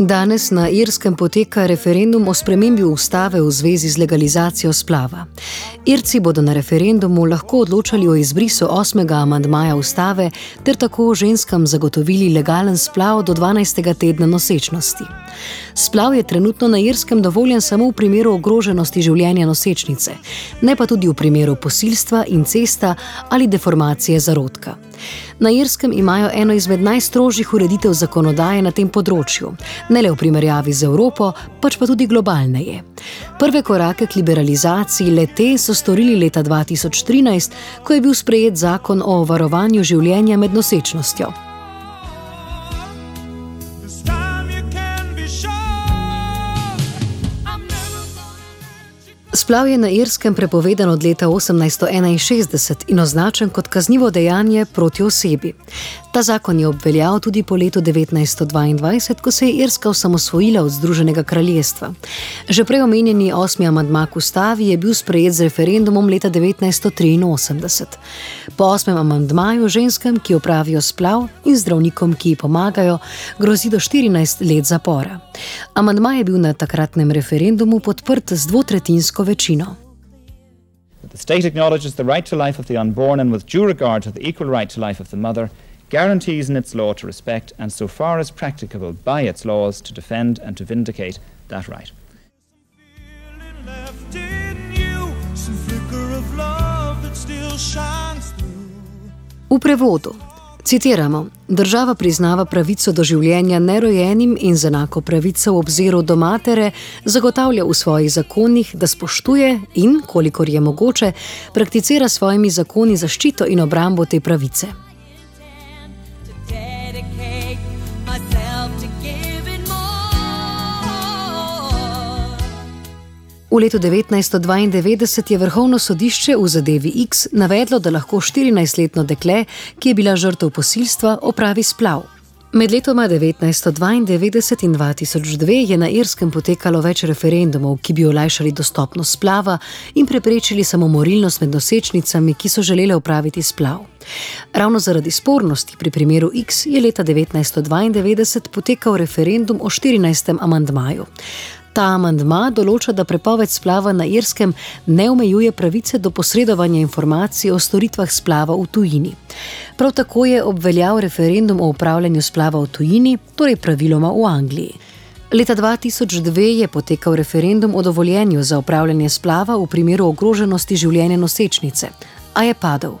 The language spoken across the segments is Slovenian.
Danes na Irskem poteka referendum o spremembi ustave v zvezi z legalizacijo splava. Irci bodo na referendumu lahko odločali o izbrisu 8. amandmaja ustave ter tako ženskam zagotovili legalen splav do 12. tedna nosečnosti. Splav je trenutno na Irskem dovoljen samo v primeru ogroženosti življenja nosečnice, ne pa tudi v primeru posilstva, incesta ali deformacije zarodka. Na Irskem imajo eno izmed najstrožjih ureditev zakonodaje na tem področju, ne le v primerjavi z Evropo, pač pa tudi globalneje. Prve korake k liberalizaciji lete so storili leta 2013, ko je bil sprejet zakon o varovanju življenja med nosečnostjo. Splav je na Irskem prepovedan od leta 1861 in označen kot kaznivo dejanje proti osebi. Ta zakon je obveljal tudi po letu 1922, ko se je Irska osamosvojila od Združenega kraljestva. Že prej omenjeni osmi amadma k ustavi je bil sprejet z referendumom leta 1983. Po osmem amadmaju ženskam, ki opravijo splav in zdravnikom, ki ji pomagajo, grozi do 14 let zapora. Amadma je bil na takratnem referendumu podprt z dvotretinsko večino. The state acknowledges the right to life of the unborn and with due regard to the equal right to life of the mother, guarantees in its law to respect and so far as practicable by its laws to defend and to vindicate that right. V prevodu citiramo: Država priznava pravico do življenja nerojenim in z enako pravico v obziru do matere zagotavlja v svojih zakonih, da spoštuje in, kolikor je mogoče, prakticira svojimi zakoni zaščito in obrambo te pravice. V letu 1992 je Vrhovno sodišče v zadevi X navedlo, da lahko 14-letno dekle, ki je bila žrtev posilstva, opravi splav. Med letoma 1992 in 2002 je na Irskem potekalo več referendumov, ki bi olajšali dostopnost splava in preprečili samomorilnost med nosečnicami, ki so želele opraviti splav. Ravno zaradi spornosti pri primeru X je leta 1992 potekal referendum o 14. amandmaju. Ta amandma določa, da prepoved splava na Irskem ne omejuje pravice do posredovanja informacij o storitvah splava v tujini. Prav tako je obveljal referendum o upravljanju splava v tujini, torej praviloma v Angliji. Leta 2002 je potekal referendum o dovoljenju za upravljanje splava v primeru ogroženosti življenja nosečnice, a je padel.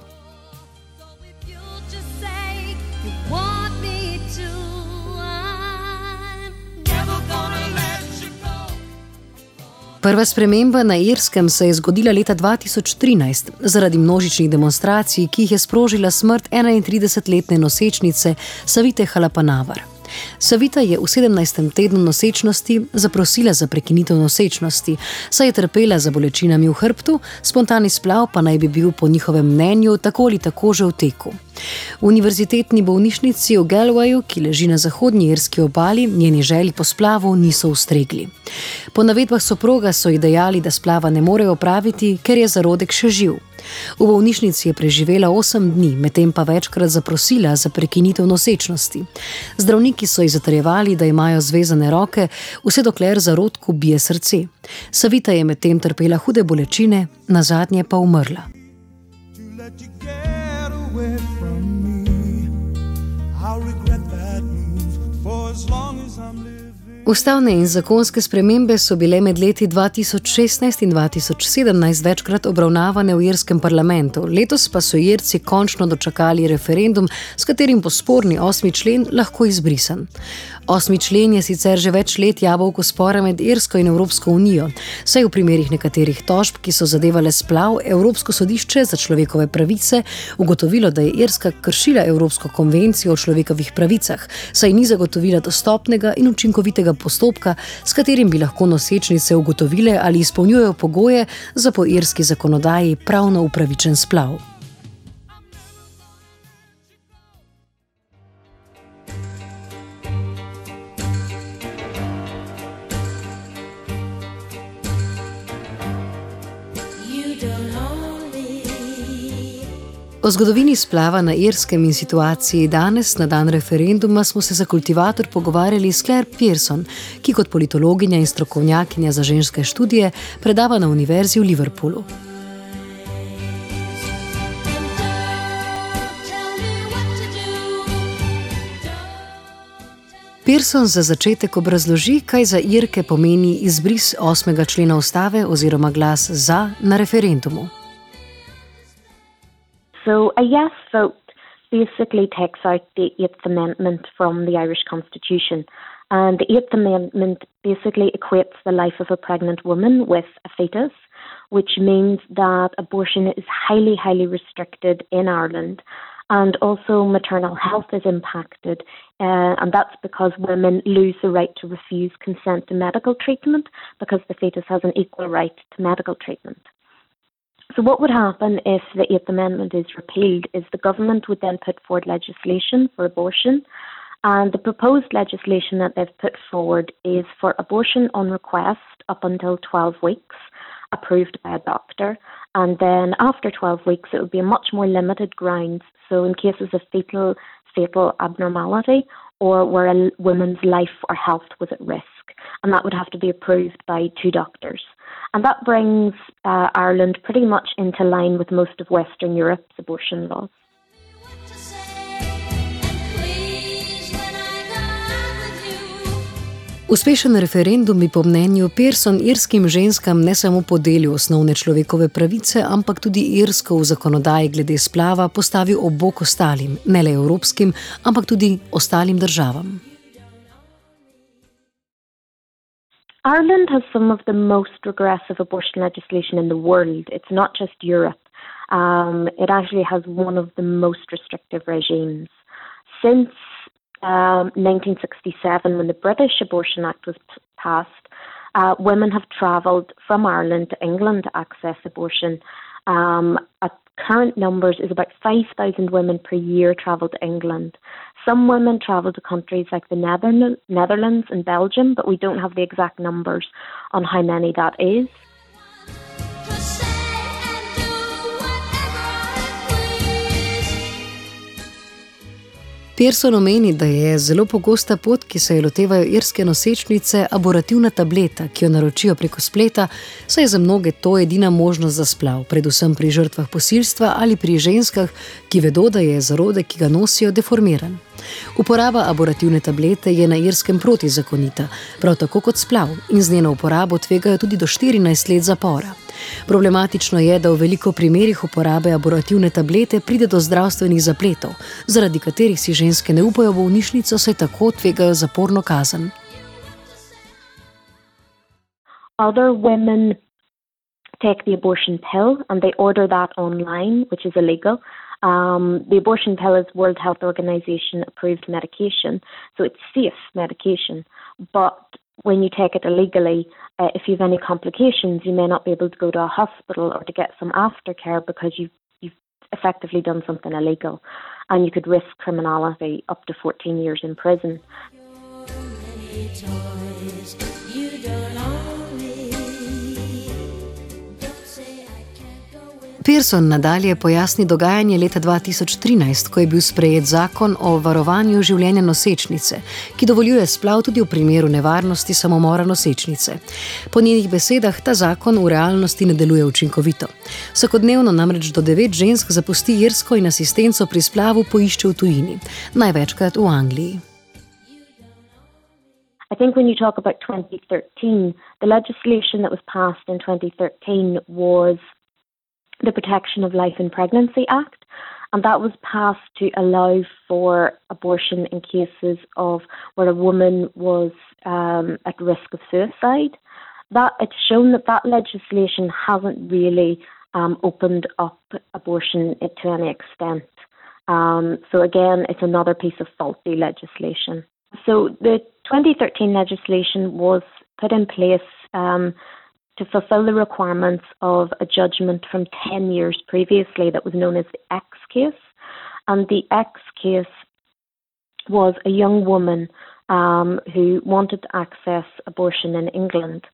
Prva sprememba na Irskem se je zgodila leta 2013 zaradi množičnih demonstracij, ki jih je sprožila smrt 31-letne nosečnice Savite Halapanavar. Savita je v 17. tednu nosečnosti zaprosila za prekinitev nosečnosti, saj je trpela za bolečinami v hrbtu, spontani splav pa naj bi bil po njihovem mnenju tako ali tako že v teku. V univerzitetni bolnišnici v Galwayu, ki leži na zahodnji irski obali, njeni želji po splavu niso ustregli. Po navedbah soproga so ji dejali, da splava ne morejo opraviti, ker je zarodek še živ. V bolnišnici je preživela 8 dni, medtem pa večkrat zaprosila za prekinitev nosečnosti. Zdravniki so ji zatrjevali, da imajo zvezane roke, vse dokler zarodku bije srce. Savita je medtem trpela hude bolečine, na zadnje pa umrla. Ustavne in zakonske spremembe so bile med leti 2016 in 2017 večkrat obravnavane v irskem parlamentu, letos pa so Irci končno dočakali referendum, s katerim bo sporni osmi člen lahko izbrisan. Osmi člen je sicer že več let jabolko spora med Irsko in Evropsko unijo, saj v primerih nekaterih tožb, ki so zadevale splav, Evropsko sodišče za človekove pravice ugotovilo, da je Irska kršila Evropsko konvencijo o človekovih pravicah, saj ni zagotovila dostopnega in učinkovitega postopka, s katerim bi lahko nosečnice ugotovile ali izpolnjujejo pogoje za po irski zakonodaji pravno upravičen splav. O zgodovini splava na Irskem in situaciji danes, na dan referenduma, smo se za kultivator pogovarjali s Claire Pearson, ki kot politologinja in strokovnjakinja za ženske študije predava na Univerzi v Liverpoolu. Pearson za začetek obrazloži, kaj za Irke pomeni izbris 8. člena ustave oziroma glas za na referendumu. So a yes vote basically takes out the Eighth Amendment from the Irish Constitution. And the Eighth Amendment basically equates the life of a pregnant woman with a fetus, which means that abortion is highly, highly restricted in Ireland. And also, maternal health is impacted, uh, and that's because women lose the right to refuse consent to medical treatment because the fetus has an equal right to medical treatment. So, what would happen if the Eighth Amendment is repealed is the government would then put forward legislation for abortion. And the proposed legislation that they've put forward is for abortion on request up until 12 weeks, approved by a doctor. And then after 12 weeks, it would be a much more limited grounds. So, in cases of fetal, fatal abnormality or where a woman's life or health was at risk. And that would have to be approved by two doctors. And that brings uh, Ireland pretty much into line with most of Western Europe's abortion laws. Uspešen referendum bi po mnenju Pearson irskim ženskam ne samo podelil osnovne človekove pravice, ampak tudi irsko v zakonodaji glede splava postavil ob bok ostalim, ne le evropskim, ampak tudi ostalim državam. Ireland has some of the most regressive abortion legislation in the world. It's not just Europe. Um, it actually has one of the most restrictive regimes. Since um, 1967, when the British Abortion Act was p- passed, uh, women have travelled from Ireland to England to access abortion. Um, at current numbers is about 5,000 women per year travel to England. Some women travel to countries like the Netherlands and Belgium, but we don't have the exact numbers on how many that is. Pearson omeni, da je zelo pogosta pot, ki se jo lotevajo irske nosečnice, abortivna tableta, ki jo naročijo preko spleta, saj je za mnoge to edina možnost za splav, predvsem pri žrtvah posilstva ali pri ženskah, ki vedo, da je zarodek, ki ga nosijo, deformiran. Uporaba abortivne tablete je na irskem protizakonita, prav tako kot splav, in z njeno uporabo tvegajo tudi do 14 let zapora. Problematično je, da v veliko primerjih uporabe abortivne tablete pride do zdravstvenih zapletov, zaradi katerih si ženske ne upajo v bolnišnico, saj tako tvegajo zaporno kazen. Other women take the abortion pill and they order that online, which is illegal. Um, the abortion pill is World Health Organization approved medication, so it's safe medication. But when you take it illegally, uh, if you have any complications, you may not be able to go to a hospital or to get some aftercare because you've, you've effectively done something illegal. and you could risk criminality up to 14 years in prison. Pearson nadalje pojasni dogajanje leta 2013, ko je bil sprejet zakon o varovanju življenja nosečnice, ki dovoljuje splav tudi v primeru nevarnosti samomora nosečnice. Po njenih besedah ta zakon v realnosti ne deluje učinkovito. Vsakodnevno namreč do devet žensk zapusti Irsko in asistenco pri splavu poišče v tujini, največkrat v Angliji. I think when you talk about 2013, the legislation that was passed in 2013 was the Protection of Life in Pregnancy Act, and that was passed to allow for abortion in cases of where a woman was um, at risk of suicide. That it's shown that that legislation hasn't really um, opened up abortion to any extent. Um, so again, it's another piece of faulty legislation. So the 2013 legislation was put in place um, to fulfill the requirements of a judgment from 10 years previously that was known as the X case. And the X case was a young woman um, who wanted to access abortion in England.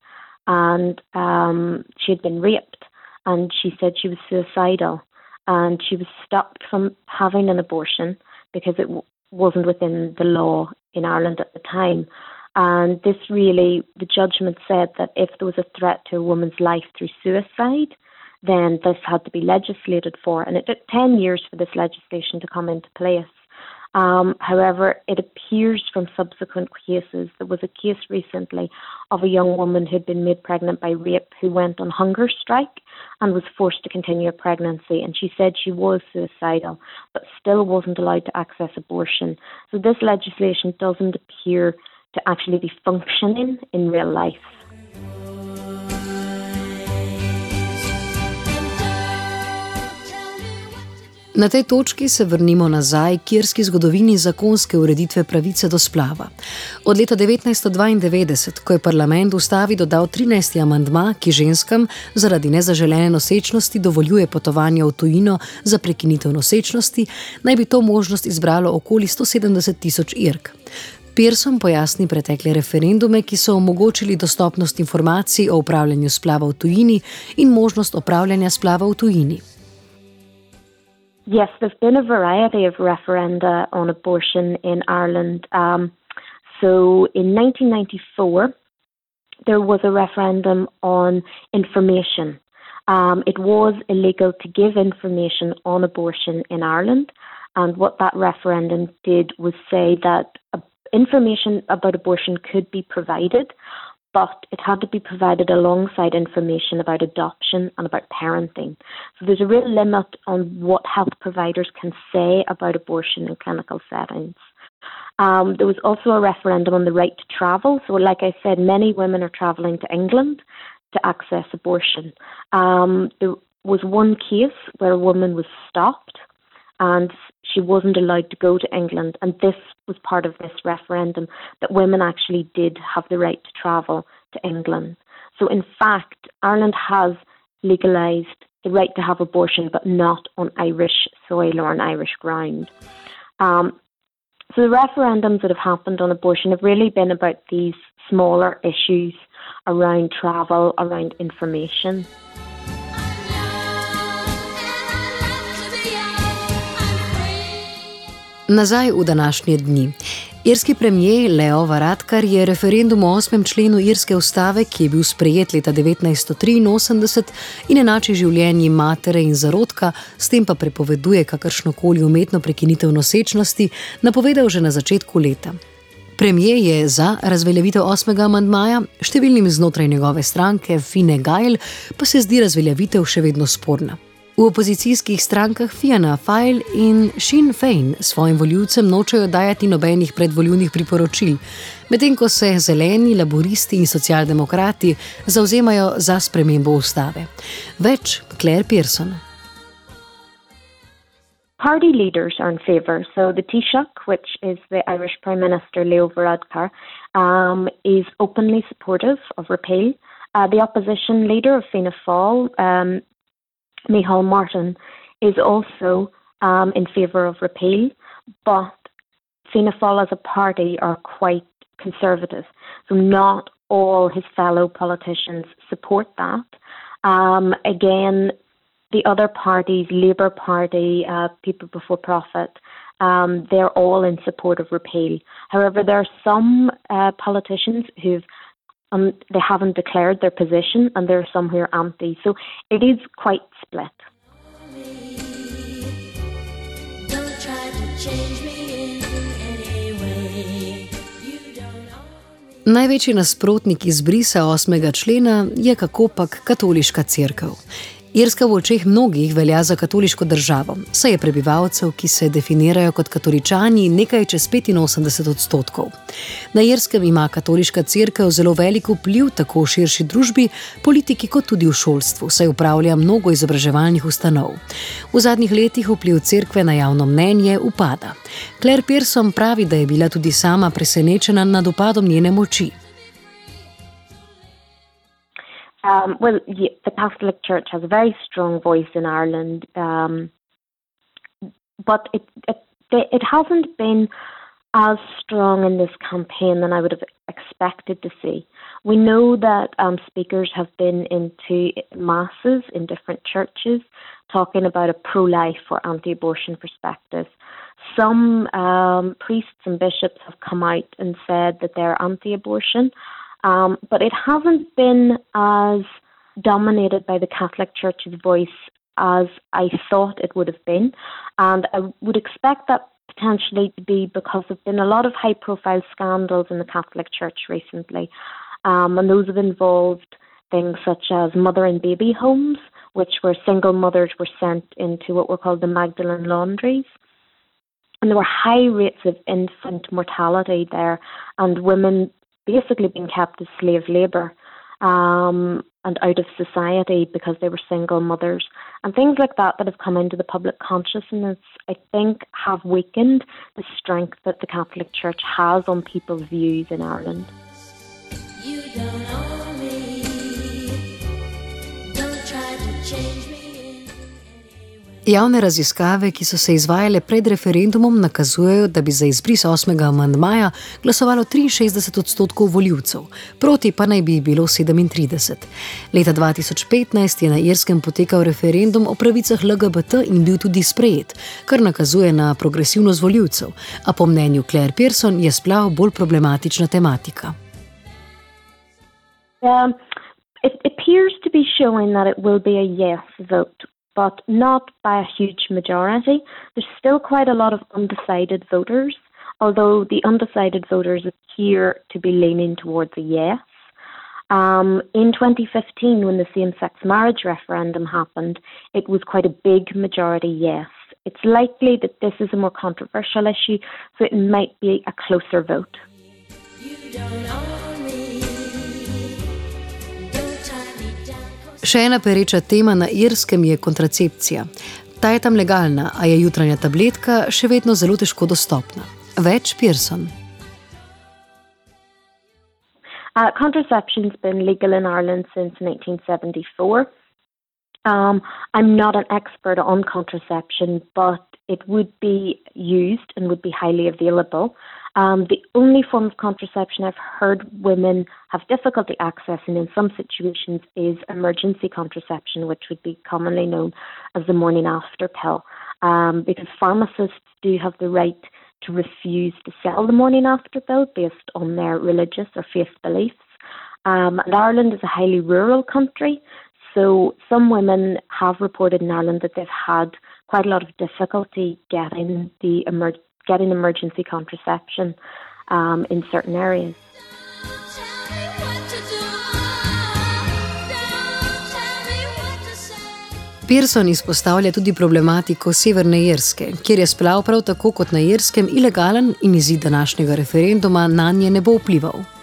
And um, she had been raped, and she said she was suicidal. And she was stopped from having an abortion because it w- wasn't within the law in Ireland at the time. And this really, the judgment said that if there was a threat to a woman's life through suicide, then this had to be legislated for. And it took 10 years for this legislation to come into place. Um, however, it appears from subsequent cases, there was a case recently of a young woman who'd been made pregnant by rape who went on hunger strike and was forced to continue a pregnancy. And she said she was suicidal, but still wasn't allowed to access abortion. So this legislation doesn't appear to actually be functioning in real life. Na tej točki se vrnimo nazaj k irski zgodovini zakonske ureditve pravice do splava. Od leta 1992, ko je parlament ustavi dodal 13. amandma, ki ženskam zaradi nezaželene nosečnosti dovoljuje potovanje v tujino za prekinitev nosečnosti, naj bi to možnost izbralo okoli 170 tisoč irk. Pearson pojasni pretekle referendume, ki so omogočili dostopnost informacij o upravljanju splava v tujini in možnost opravljanja splava v tujini. Yes, there's been a variety of referenda on abortion in Ireland. Um, so in 1994, there was a referendum on information. Um, it was illegal to give information on abortion in Ireland. And what that referendum did was say that information about abortion could be provided, but it had to be provided alongside information about adoption and about parenting. So there's a real limit on what health providers can say about abortion in clinical settings. Um, there was also a referendum on the right to travel. So, like I said, many women are travelling to England to access abortion. Um, there was one case where a woman was stopped and she wasn't allowed to go to England. And this was part of this referendum that women actually did have the right to travel to England. So, in fact, Ireland has legalised the right to have abortion, but not on Irish soil or on Irish ground. Um, so, the referendums that have happened on abortion have really been about these smaller issues around travel, around information. Nazaj v današnje dni. Irski premijer Leo Varadkar je referendum o 8. členu irske ustave, ki je bil sprejet leta 1983 in enači življenji matere in zarodka, s tem pa prepoveduje kakršnokoli umetno prekinitev nosečnosti, napovedal že na začetku leta. Premijer je za razveljavitev 8. amandmaja, številnim znotraj njegove stranke Fine Gail pa se zdi razveljavitev še vedno sporna. V opozicijskih strankah Fianna File in Sinn Fein svojim voljivcem nočejo dajati nobenih predvoljivnih priporočil, medtem ko se zeleni, laboristi in socialdemokrati zauzemajo za spremembo ustave. Več Claire Pearson. Party leaders are in favour. So the Taoiseach, which is the Irish Prime Minister Leo Varadkar, um, is openly supportive of repeal. Uh, the opposition leader of Fianna Fáil, um, Michal Martin is also um, in favour of repeal, but Fianna Fáil as a party are quite conservative. So not all his fellow politicians support that. Um, again, the other parties, Labour Party, uh, People Before Profit, um, they're all in support of repeal. However, there are some uh, politicians who've um, they haven't declared their position, and there are some who are anti. So it is quite split. Največji nasprotnik izbrisa 8. člena je kakopak katoliška crkva. Irska v očeh mnogih velja za katoliško državo, saj je prebivalcev, ki se definirajo kot katoličani, nekaj čez 85 odstotkov. Na Irskem ima katoliška crkva zelo velik vpliv tako v širši družbi, politiki, kot tudi v šolstvu, saj upravlja mnogo izobraževalnih ustanov. V zadnjih letih vpliv crkve na javno mnenje upada. Claire Pearson pravi, da je bila tudi sama presenečena nad upadom njene moči. Um, well, the Catholic Church has a very strong voice in Ireland, um, but it, it it hasn't been as strong in this campaign than I would have expected to see. We know that um, speakers have been into masses in different churches talking about a pro life or anti abortion perspective. Some um, priests and bishops have come out and said that they're anti abortion. Um, but it hasn't been as dominated by the Catholic Church's voice as I thought it would have been. And I would expect that potentially to be because there have been a lot of high profile scandals in the Catholic Church recently. Um, and those have involved things such as mother and baby homes, which were single mothers were sent into what were called the Magdalene laundries. And there were high rates of infant mortality there, and women basically being kept as slave labour um, and out of society because they were single mothers and things like that that have come into the public consciousness, I think, have weakened the strength that the Catholic Church has on people's views in Ireland. Javne raziskave, ki so se izvajale pred referendumom, nakazujejo, da bi za izbris 8. amandmaja glasovalo 63 odstotkov voljivcev, proti pa naj bi bilo 37. Leta 2015 je na Irskem potekal referendum o pravicah LGBT in bil tudi sprejet, kar nakazuje na progresivnost voljivcev, a po mnenju Claire Pearson je splav bolj problematična tematika. Um, it appears to be showing that it will be a yes vote but not by a huge majority. There's still quite a lot of undecided voters, although the undecided voters appear to be leaning towards a yes. Um, in 2015, when the same sex marriage referendum happened, it was quite a big majority yes. It's likely that this is a more controversial issue, so it might be a closer vote. Še ena pereča tema na Irskem je kontracepcija. Ta je tam legalna, a je jutranja tabletka še vedno zelo težko dostopna. Več Pearson. Uh, contraception's been legal in Ireland since 1974. Um, I'm not an expert on contraception, but it would be used and would be highly available. Um, the only form of contraception I've heard women have difficulty accessing in some situations is emergency contraception, which would be commonly known as the morning after pill, um, because pharmacists do have the right to refuse to sell the morning after pill based on their religious or faith beliefs. Um, and Ireland is a highly rural country, so some women have reported in Ireland that they've had quite a lot of difficulty getting the emer- getting emergency contraception um, in certain areas. Pearson izpostavlja tudi problematiko Severne Irske, kjer je splav prav tako kot na Irskem ilegalen in izid današnjega referenduma na nje ne bo vplival.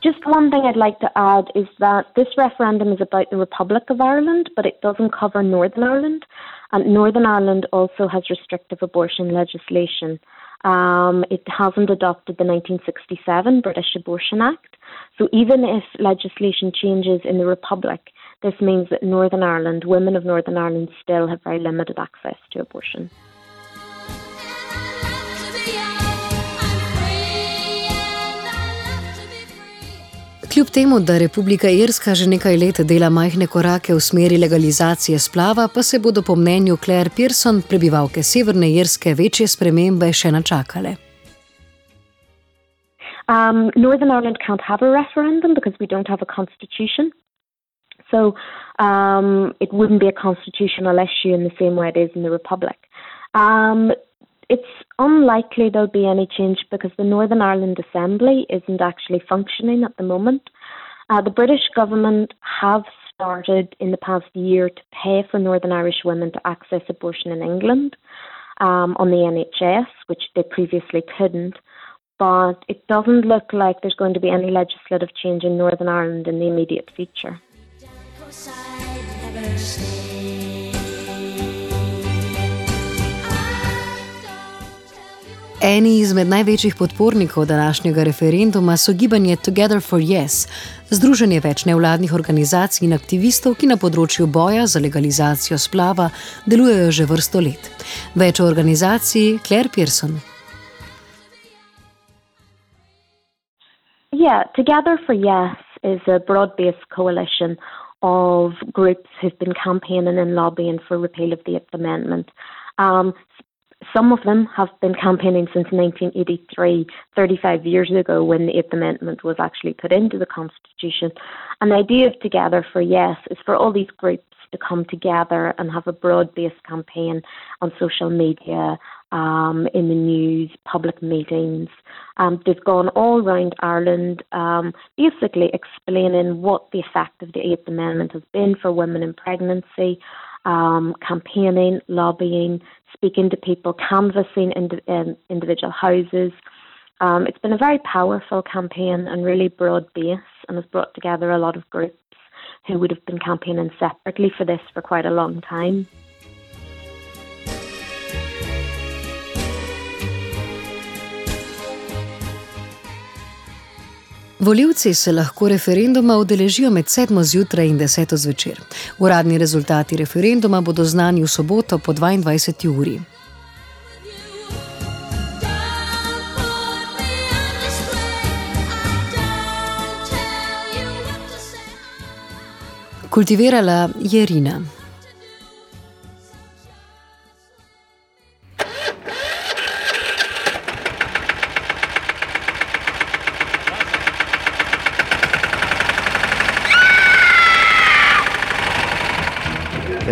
Just one thing I'd like to add is that this referendum is about the Republic of Ireland, but it doesn't cover Northern Ireland. And Northern Ireland also has restrictive abortion legislation. Um, it hasn't adopted the 1967 British Abortion Act. So even if legislation changes in the Republic, this means that Northern Ireland, women of Northern Ireland, still have very limited access to abortion. Kljub temu, da Republika Irska že nekaj let dela majhne korake v smeri legalizacije splava, pa se bodo po mnenju Claire Pearson prebivalke Severne Irske večje spremembe še načakale. Um, Northern Ireland can't have a referendum because we don't have a constitution. So um, it wouldn't be a constitutional issue in the same way it is in the Republic. Um, it's unlikely there'll be any change because the Northern Ireland Assembly isn't actually functioning at the moment. Uh, the British government have started in the past year to pay for Northern Irish women to access abortion in England um, on the NHS, which they previously couldn't. But it doesn't look like there's going to be any legislative change in Northern Ireland in the immediate future. Eni izmed največjih podpornikov današnjega referenduma so gibanje Together for Yes, združenje več nevladnih organizacij in aktivistov, ki na področju boja za legalizacijo splava delujejo že vrsto let. Več o organizaciji Claire Pearson. Yeah, Together for Yes is a broad based coalition of groups who've been campaigning and lobbying for repeal of the Eighth Amendment. Um, some of them have been campaigning since 1983, 35 years ago, when the Eighth Amendment was actually put into the Constitution. And the idea of Together for Yes is for all these groups to come together and have a broad based campaign on social media, um, in the news, public meetings. Um, they've gone all around Ireland, um, basically explaining what the effect of the Eighth Amendment has been for women in pregnancy, um, campaigning, lobbying, speaking to people, canvassing in, in individual houses. Um, it's been a very powerful campaign and really broad base, and has brought together a lot of groups who would have been campaigning separately for this for quite a long time. Voljivci se lahko referenduma udeležijo med 7. zjutraj in 10. zvečer. Uradni rezultati referenduma bodo znani v soboto po 22. uri. Kultivirala je Rina.